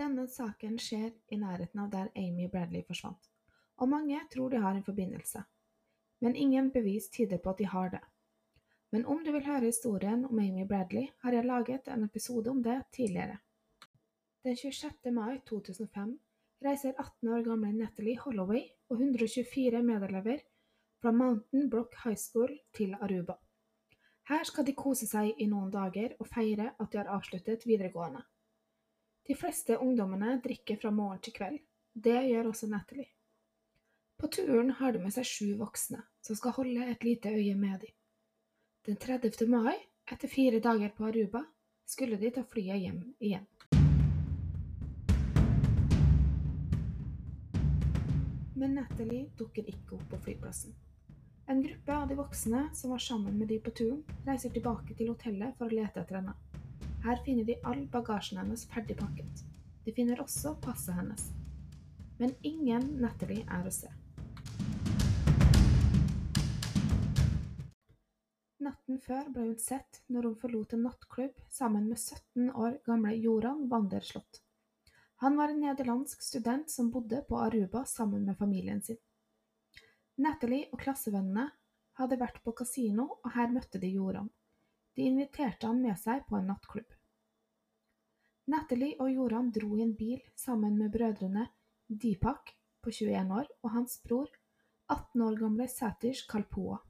Denne saken skjer i nærheten av der Amy Bradley forsvant, og mange tror de har en forbindelse. Men ingen bevis tyder på at de har det. Men om du vil høre historien om Amy Bradley, har jeg laget en episode om det tidligere. Den 26. mai 2005 reiser 18 år gamle Natalie Holloway og 124 medelever fra Mountain Brook High School til Aruba. Her skal de kose seg i noen dager og feire at de har avsluttet videregående. De fleste ungdommene drikker fra morgen til kveld. Det gjør også Natalie. På turen har de med seg sju voksne, som skal holde et lite øye med dem. Den 30. mai, etter fire dager på Aruba, skulle de ta flyet hjem igjen. Men Natalie dukker ikke opp på flyplassen. En gruppe av de voksne som var sammen med de på turen, reiser tilbake til hotellet for å lete etter henne. Her finner de all bagasjen hennes ferdig pakket. De finner også passet hennes. Men ingen Natalie er å se. Natten før ble hun sett når hun forlot en nattklubb sammen med 17 år gamle Joran Wanderslott. Han var en nederlandsk student som bodde på Aruba sammen med familien sin. Natalie og klassevennene hadde vært på kasino, og her møtte de Joran. De inviterte han med seg på en nattklubb. Natalie og Joran dro i en bil sammen med brødrene Deepak på 21 år og hans bror, 18 år gamle Satish Kalpoa.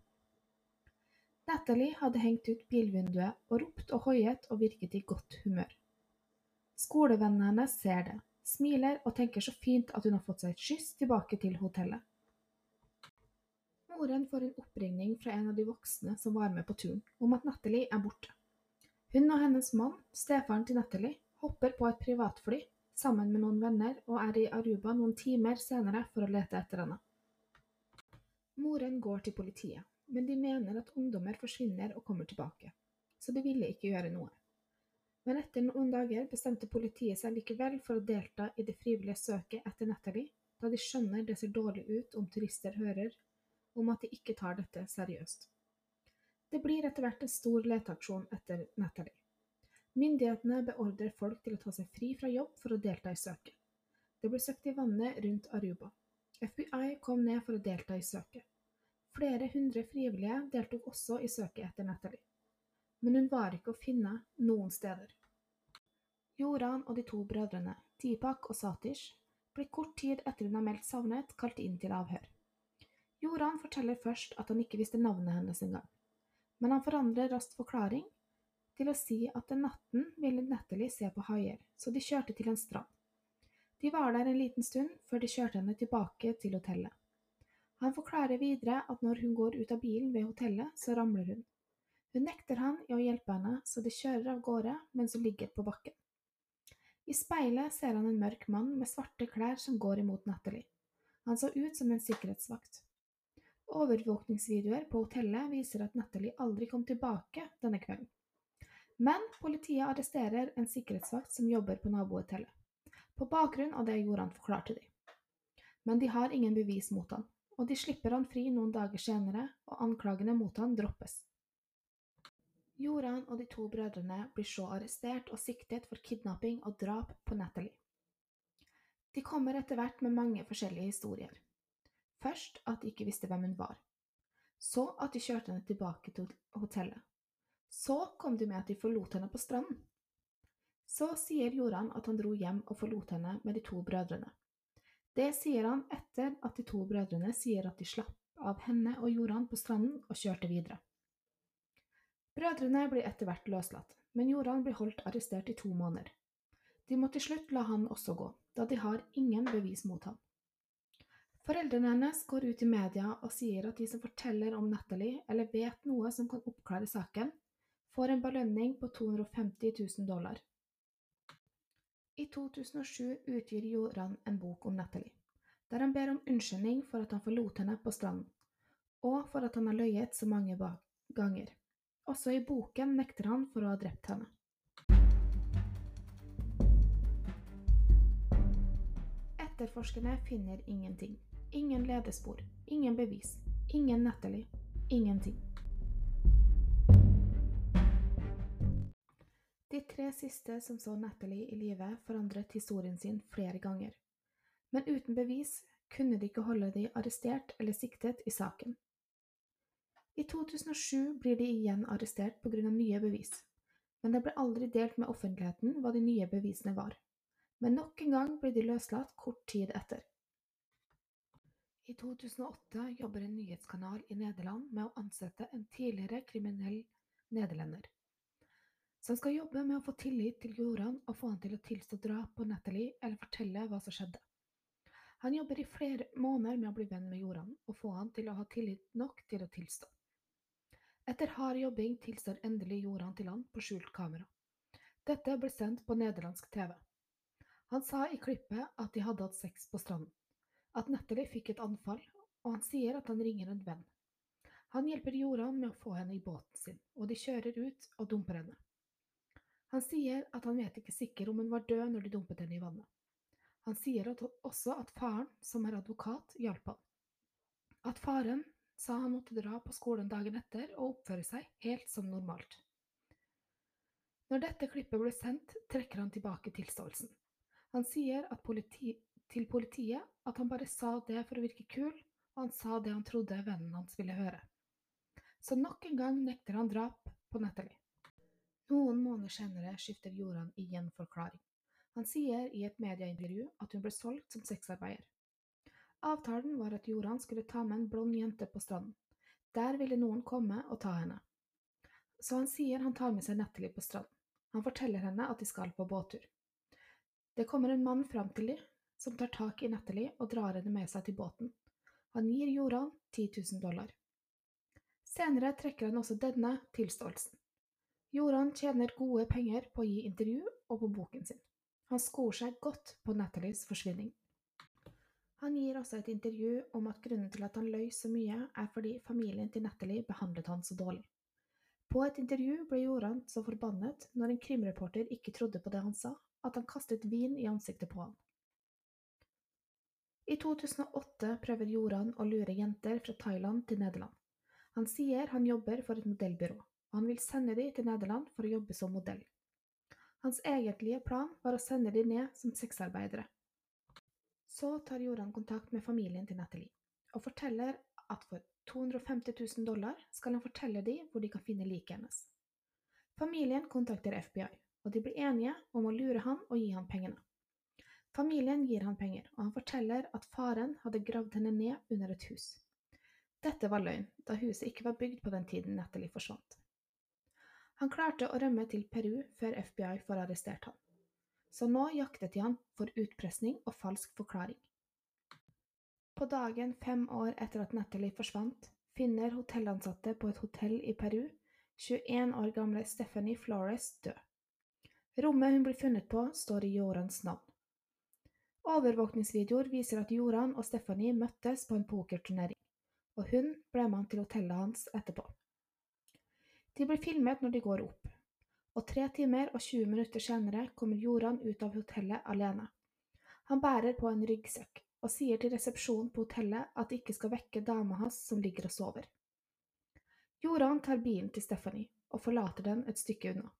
Natalie hadde hengt ut bilvinduet og ropt og hoiet og virket i godt humør. Skolevennene hennes ser det, smiler og tenker så fint at hun har fått seg et skyss tilbake til hotellet. Moren får en oppringning fra en av de voksne som var med på turen, om at Natalie er borte. Hun og hennes mann, stefaren til Natalie, hopper på et privatfly sammen med noen venner og er i Aruba noen timer senere for å lete etter henne. Moren går til politiet men de mener at ungdommer forsvinner og kommer tilbake, så de ville ikke gjøre noe. Men etter noen dager bestemte politiet seg likevel for å delta i det frivillige søket etter Natalie, da de skjønner det ser dårlig ut om turister hører om at de ikke tar dette seriøst. Det blir etter hvert en stor leteaksjon etter Natalie. Myndighetene beordrer folk til å ta seg fri fra jobb for å delta i søket. Det ble søkt i vannet rundt Aruba. FBI kom ned for å delta i søket. Flere hundre frivillige deltok også i søket etter Natalie, men hun var ikke å finne noen steder. Joran og de to brødrene, Tipak og Satish, ble kort tid etter hun har meldt savnet, kalt inn til avhør. Joran forteller først at han ikke visste navnet hennes engang, men han forandrer raskt forklaring til å si at den natten ville Natalie se på haier, så de kjørte til en strand. De var der en liten stund før de kjørte henne tilbake til hotellet. Han forklarer videre at når hun går ut av bilen ved hotellet, så ramler hun. Hun nekter han i å hjelpe henne, så de kjører av gårde mens hun ligger på bakken. I speilet ser han en mørk mann med svarte klær som går imot Natalie. Han så ut som en sikkerhetsvakt. Overvåkningsvideoer på hotellet viser at Natalie aldri kom tilbake denne kvelden. Men politiet arresterer en sikkerhetsvakt som jobber på nabohotellet, på bakgrunn av det Joran forklarte dem. Men de har ingen bevis mot han, og de slipper han fri noen dager senere, og anklagene mot han droppes. Joran og de to brødrene blir så arrestert og siktet for kidnapping og drap på Natalie. De kommer etter hvert med mange forskjellige historier. Først at de ikke visste hvem hun var. Så at de kjørte henne tilbake til hotellet. Så kom de med at de forlot henne på stranden. Så sier Joran at han dro hjem og forlot henne med de to brødrene. Det sier han etter at de to brødrene sier at de slapp av henne og Joran på stranden og kjørte videre. Brødrene blir etter hvert løslatt, men Joran blir holdt arrestert i to måneder. De må til slutt la han også gå, da de har ingen bevis mot ham. Foreldrene hennes går ut i media og sier at de som forteller om Natalie eller vet noe som kan oppklare saken, får en belønning på 250 000 dollar. I 2007 utgir Joran en bok om Natalie, der han ber om unnskyldning for at han forlot henne på stranden, og for at han har løyet så mange ganger. Også i boken nekter han for å ha drept henne. Etterforskerne finner ingenting. Ingen ledespor, ingen bevis, ingen Natalie, ingenting. Tre siste som så Natalie i live, forandret historien sin flere ganger. Men uten bevis kunne de ikke holde de arrestert eller siktet i saken. I 2007 blir de igjen arrestert av nye bevis, men det ble aldri delt med offentligheten hva de nye bevisene var. Men nok en gang blir de løslatt kort tid etter. I 2008 jobber en nyhetskanal i Nederland med å ansette en tidligere kriminell nederlender som skal jobbe med å få tillit til Joran og få han til å tilstå drap på Natalie eller fortelle hva som skjedde. Han jobber i flere måneder med å bli venn med Joran og få han til å ha tillit nok til å tilstå. Etter hard jobbing tilstår endelig Joran til han på skjult kamera. Dette ble sendt på nederlandsk TV. Han sa i klippet at de hadde hatt sex på stranden, at Natalie fikk et anfall, og han sier at han ringer en venn. Han hjelper Joran med å få henne i båten sin, og de kjører ut og dumper henne. Han sier at han vet ikke sikker om hun var død når de dumpet henne i vannet. Han sier også at faren, som er advokat, hjalp han. At faren sa han måtte dra på skolen dagen etter og oppføre seg helt som normalt. Når dette klippet ble sendt, trekker han tilbake tilståelsen. Han sier politi til politiet at han bare sa det for å virke kul, og han sa det han trodde vennen hans ville høre. Så nok en gang nekter han drap på Natalie. Noen måneder senere skifter Joran igjen forklaring. Han sier i et medieintervju at hun ble solgt som sexarbeider. Avtalen var at Joran skulle ta med en blond jente på stranden. Der ville noen komme og ta henne. Så han sier han tar med seg Natalie på stranden. Han forteller henne at de skal på båttur. Det kommer en mann fram til dem, som tar tak i Natalie og drar henne med seg til båten. Han gir Joran 10 000 dollar. Senere trekker han også denne tilståelsen. Joran tjener gode penger på å gi intervju og på boken sin. Han skor seg godt på Nathalies forsvinning. Han gir også et intervju om at grunnen til at han løy så mye, er fordi familien til Natalie behandlet han så dårlig. På et intervju ble Joran så forbannet når en krimreporter ikke trodde på det han sa, at han kastet vin i ansiktet på han. I 2008 prøver Joran å lure jenter fra Thailand til Nederland. Han sier han jobber for et modellbyrå og han vil sende de til Nederland for å jobbe som modell. Hans egentlige plan var å sende de ned som sexarbeidere. Så tar Joran kontakt med familien til Natalie og forteller at for 250 000 dollar skal han fortelle de hvor de kan finne liket hennes. Familien kontakter FBI, og de blir enige om å lure han og gi han pengene. Familien gir han penger, og han forteller at faren hadde gravd henne ned under et hus. Dette var løgn, da huset ikke var bygd på den tiden Natalie forsvant. Han klarte å rømme til Peru før FBI får arrestert han. Så nå jaktet de han for utpressing og falsk forklaring. På dagen fem år etter at Natalie forsvant, finner hotellansatte på et hotell i Peru 21 år gamle Stephanie Flores død. Rommet hun blir funnet på, står i Jorans navn. Overvåkningsvideoer viser at Joran og Stephanie møttes på en pokerturnering, og hun ble med han til hotellet hans etterpå. De blir filmet når de går opp, og tre timer og 20 minutter senere kommer Joran ut av hotellet alene. Han bærer på en ryggsekk og sier til resepsjonen på hotellet at de ikke skal vekke dama hans som ligger og sover. Joran tar bilen til Stephanie og forlater den et stykke unna.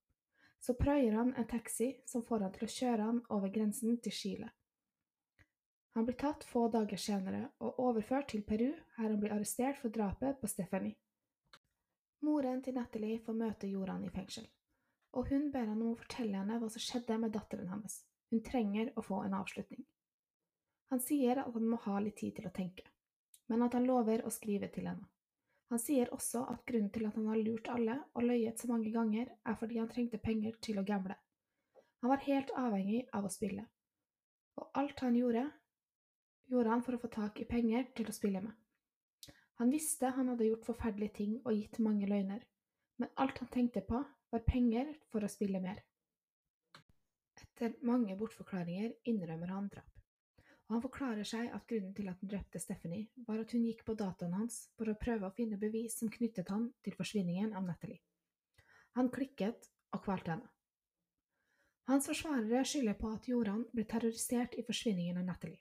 Så prøyer han en taxi som får han til å kjøre han over grensen til Chile. Han blir tatt få dager senere og overført til Peru, her han blir arrestert for drapet på Stephanie. Moren til Natalie får møte Joran i fengsel, og hun ber han om å fortelle henne hva som skjedde med datteren hennes. Hun trenger å få en avslutning. Han sier at han må ha litt tid til å tenke, men at han lover å skrive til henne. Han sier også at grunnen til at han har lurt alle og løyet så mange ganger, er fordi han trengte penger til å gamble. Han var helt avhengig av å spille, og alt han gjorde, gjorde han for å få tak i penger til å spille med. Han visste han hadde gjort forferdelige ting og gitt mange løgner, men alt han tenkte på, var penger for å spille mer. Etter mange bortforklaringer innrømmer han drap, og han forklarer seg at grunnen til at han drepte Stephanie, var at hun gikk på dataen hans for å prøve å finne bevis som knyttet han til forsvinningen av Natalie. Han klikket og kvalte henne. Hans forsvarere skylder på at Joran ble terrorisert i forsvinningen av Natalie.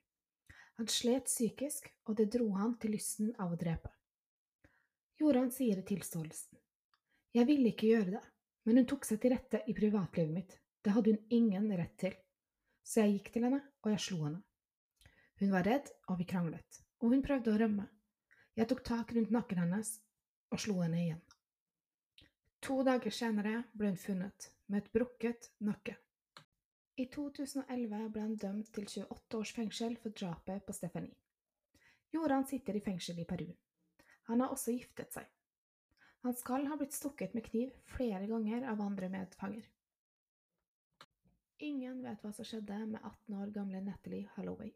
Han slet psykisk, og det dro han til lysten av å drepe. Joran sier i tilståelsen. Jeg ville ikke gjøre det, men hun tok seg til rette i privatlivet mitt. Det hadde hun ingen rett til, så jeg gikk til henne, og jeg slo henne. Hun var redd, og vi kranglet, og hun prøvde å rømme. Jeg tok tak rundt nakken hennes og slo henne igjen. To dager senere ble hun funnet, med et brukket nakke. I 2011 ble han dømt til 28 års fengsel for drapet på Stephanie. Joran sitter i fengsel i Peru. Han har også giftet seg. Han skal ha blitt stukket med kniv flere ganger av andre medfanger. Ingen vet hva som skjedde med 18 år gamle Natalie Holloway,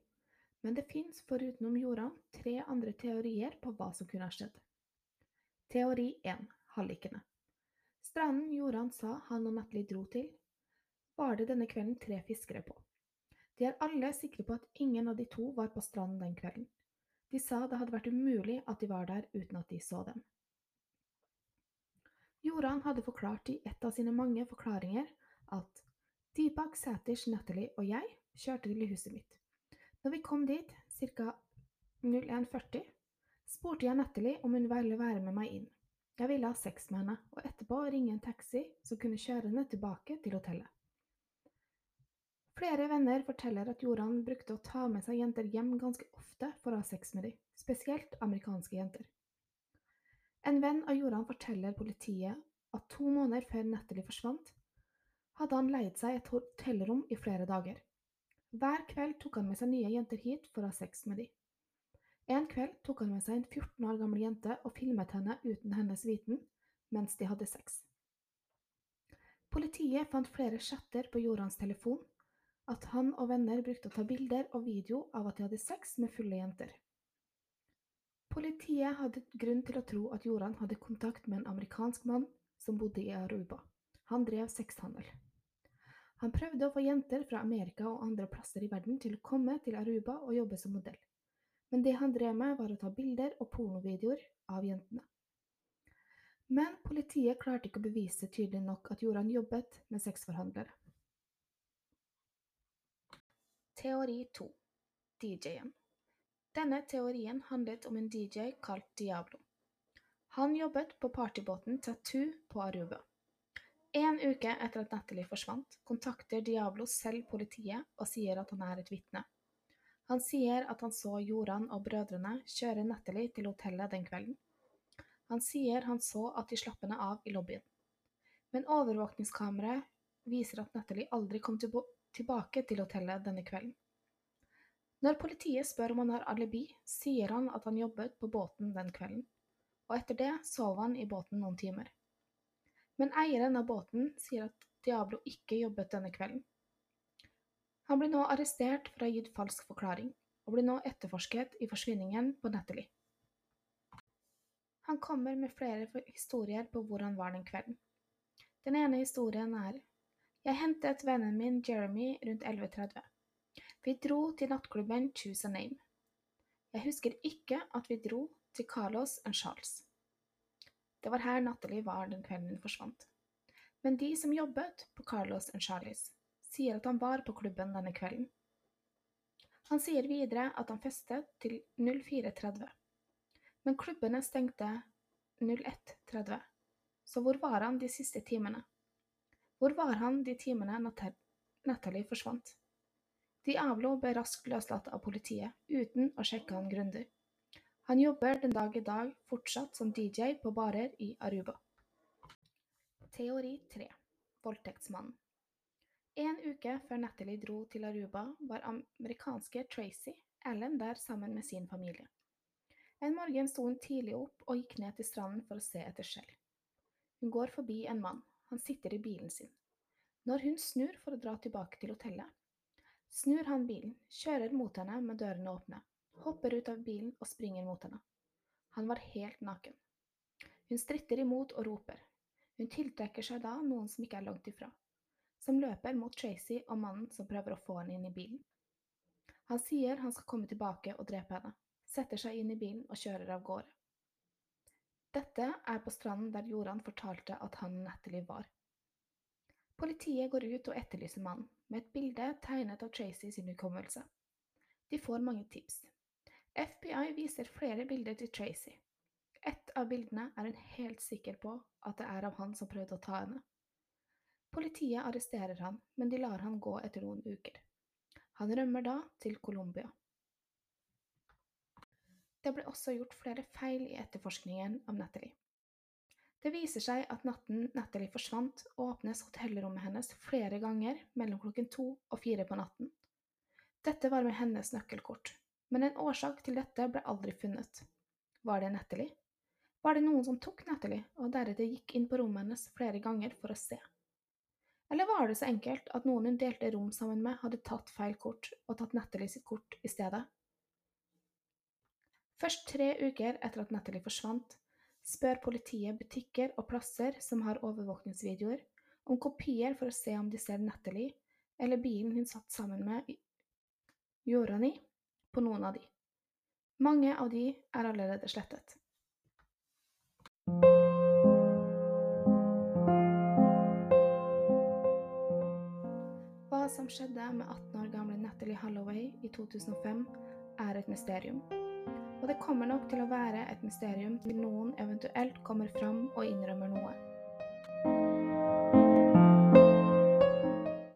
men det fins forutenom Joran tre andre teorier på hva som kunne ha skjedd. Teori 1 hallikene. Stranden Joran sa han og Natalie dro til, var det denne kvelden tre fiskere på. De er alle sikre på at ingen av de to var på stranden den kvelden. De sa det hadde vært umulig at de var der uten at de så dem. Joran hadde forklart i et av sine mange forklaringer at Deepak Sæters, Natalie og jeg kjørte til huset mitt. Når vi kom dit, ca. 01.40, spurte jeg Natalie om hun ville være med meg inn. Jeg ville ha sex med henne, og etterpå ringe en taxi som kunne kjøre henne tilbake til hotellet. Flere venner forteller at Joran brukte å ta med seg jenter hjem ganske ofte for å ha sex med dem, spesielt amerikanske jenter. En venn av Joran forteller politiet at to måneder før Natalie forsvant, hadde han leid seg et hotellrom i flere dager. Hver kveld tok han med seg nye jenter hit for å ha sex med dem. En kveld tok han med seg en 14 år gammel jente og filmet henne uten hennes viten mens de hadde sex. Politiet fant flere chatter på Jorans telefon at han og venner brukte å ta bilder og video av at de hadde sex med fulle jenter. Politiet hadde grunn til å tro at Joran hadde kontakt med en amerikansk mann som bodde i Aruba. Han drev sexhandel. Han prøvde å få jenter fra Amerika og andre plasser i verden til å komme til Aruba og jobbe som modell, men det han drev med, var å ta bilder og pornovideoer av jentene. Men politiet klarte ikke å bevise tydelig nok at Joran jobbet med sexforhandlere. Teori 2 DJ-en Denne teorien handlet om en DJ kalt Diablo. Han jobbet på partybåten Tattoo på Aruba. En uke etter at Natalie forsvant, kontakter Diablo selv politiet og sier at han er et vitne. Han sier at han så Joran og brødrene kjøre Natalie til hotellet den kvelden. Han sier han så at de slapp henne av i lobbyen. Men overvåkningskameraet viser at Natalie aldri kom tilbake til hotellet denne kvelden. Når politiet spør om han har alibi, sier han at han jobbet på båten den kvelden, og etter det sov han i båten noen timer. Men eieren av båten sier at Diablo ikke jobbet denne kvelden. Han blir nå arrestert for å ha gitt falsk forklaring, og blir nå etterforsket i forsvinningen på Natalie. Han kommer med flere historier på hvor han var den kvelden. Den ene historien er jeg hentet vennen min Jeremy rundt 11.30. Vi dro til nattklubben Choose a Name. Jeg husker ikke at vi dro til Carlos and Charles. Det var her Natalie var den kvelden hun forsvant. Men de som jobbet på Carlos and Charlies, sier at han var på klubben denne kvelden. Han sier videre at han festet til 04.30. Men klubbene stengte 01.30, så hvor var han de siste timene? Hvor var han de timene Natalie forsvant? Diablo ble raskt løslatt av politiet, uten å sjekke han grundig. Han jobber den dag i dag fortsatt som DJ på barer i Aruba. Teori 3 Voldtektsmannen En uke før Natalie dro til Aruba, var amerikanske Tracy Allen der sammen med sin familie. En morgen sto hun tidlig opp og gikk ned til stranden for å se etter skjell. Hun går forbi en mann. Han sitter i bilen sin. Når hun snur for å dra tilbake til hotellet, snur han bilen, kjører mot henne med dørene åpne, hopper ut av bilen og springer mot henne. Han var helt naken. Hun stritter imot og roper. Hun tiltrekker seg da noen som ikke er langt ifra, som løper mot Tracy og mannen som prøver å få henne inn i bilen. Han sier han skal komme tilbake og drepe henne, setter seg inn i bilen og kjører av gårde. Dette er på stranden der Joran fortalte at han Natalie var. Politiet går ut og etterlyser mannen, med et bilde tegnet av Tracy sin hukommelse. De får mange tips. FBI viser flere bilder til Tracy. Et av bildene er hun helt sikker på at det er av han som prøvde å ta henne. Politiet arresterer han, men de lar han gå etter noen uker. Han rømmer da til Colombia. Det ble også gjort flere feil i etterforskningen av Natalie. Det viser seg at natten Natalie forsvant, åpnes hotellrommet hennes flere ganger mellom klokken to og fire på natten. Dette var med hennes nøkkelkort, men en årsak til dette ble aldri funnet. Var det Natalie? Var det noen som tok Natalie og deretter gikk inn på rommet hennes flere ganger for å se? Eller var det så enkelt at noen hun delte rom sammen med, hadde tatt feil kort og tatt Natalie sitt kort i stedet? Først tre uker etter at Natalie forsvant, spør politiet butikker og plasser som har overvåkningsvideoer, om kopier for å se om de ser Natalie eller bilen hun satt sammen med Jorani, på noen av de. Mange av de er allerede slettet. Hva som skjedde med 18 år gamle Natalie Holloway i 2005, er et mysterium. Og det kommer nok til å være et mysterium til noen eventuelt kommer fram og innrømmer noe.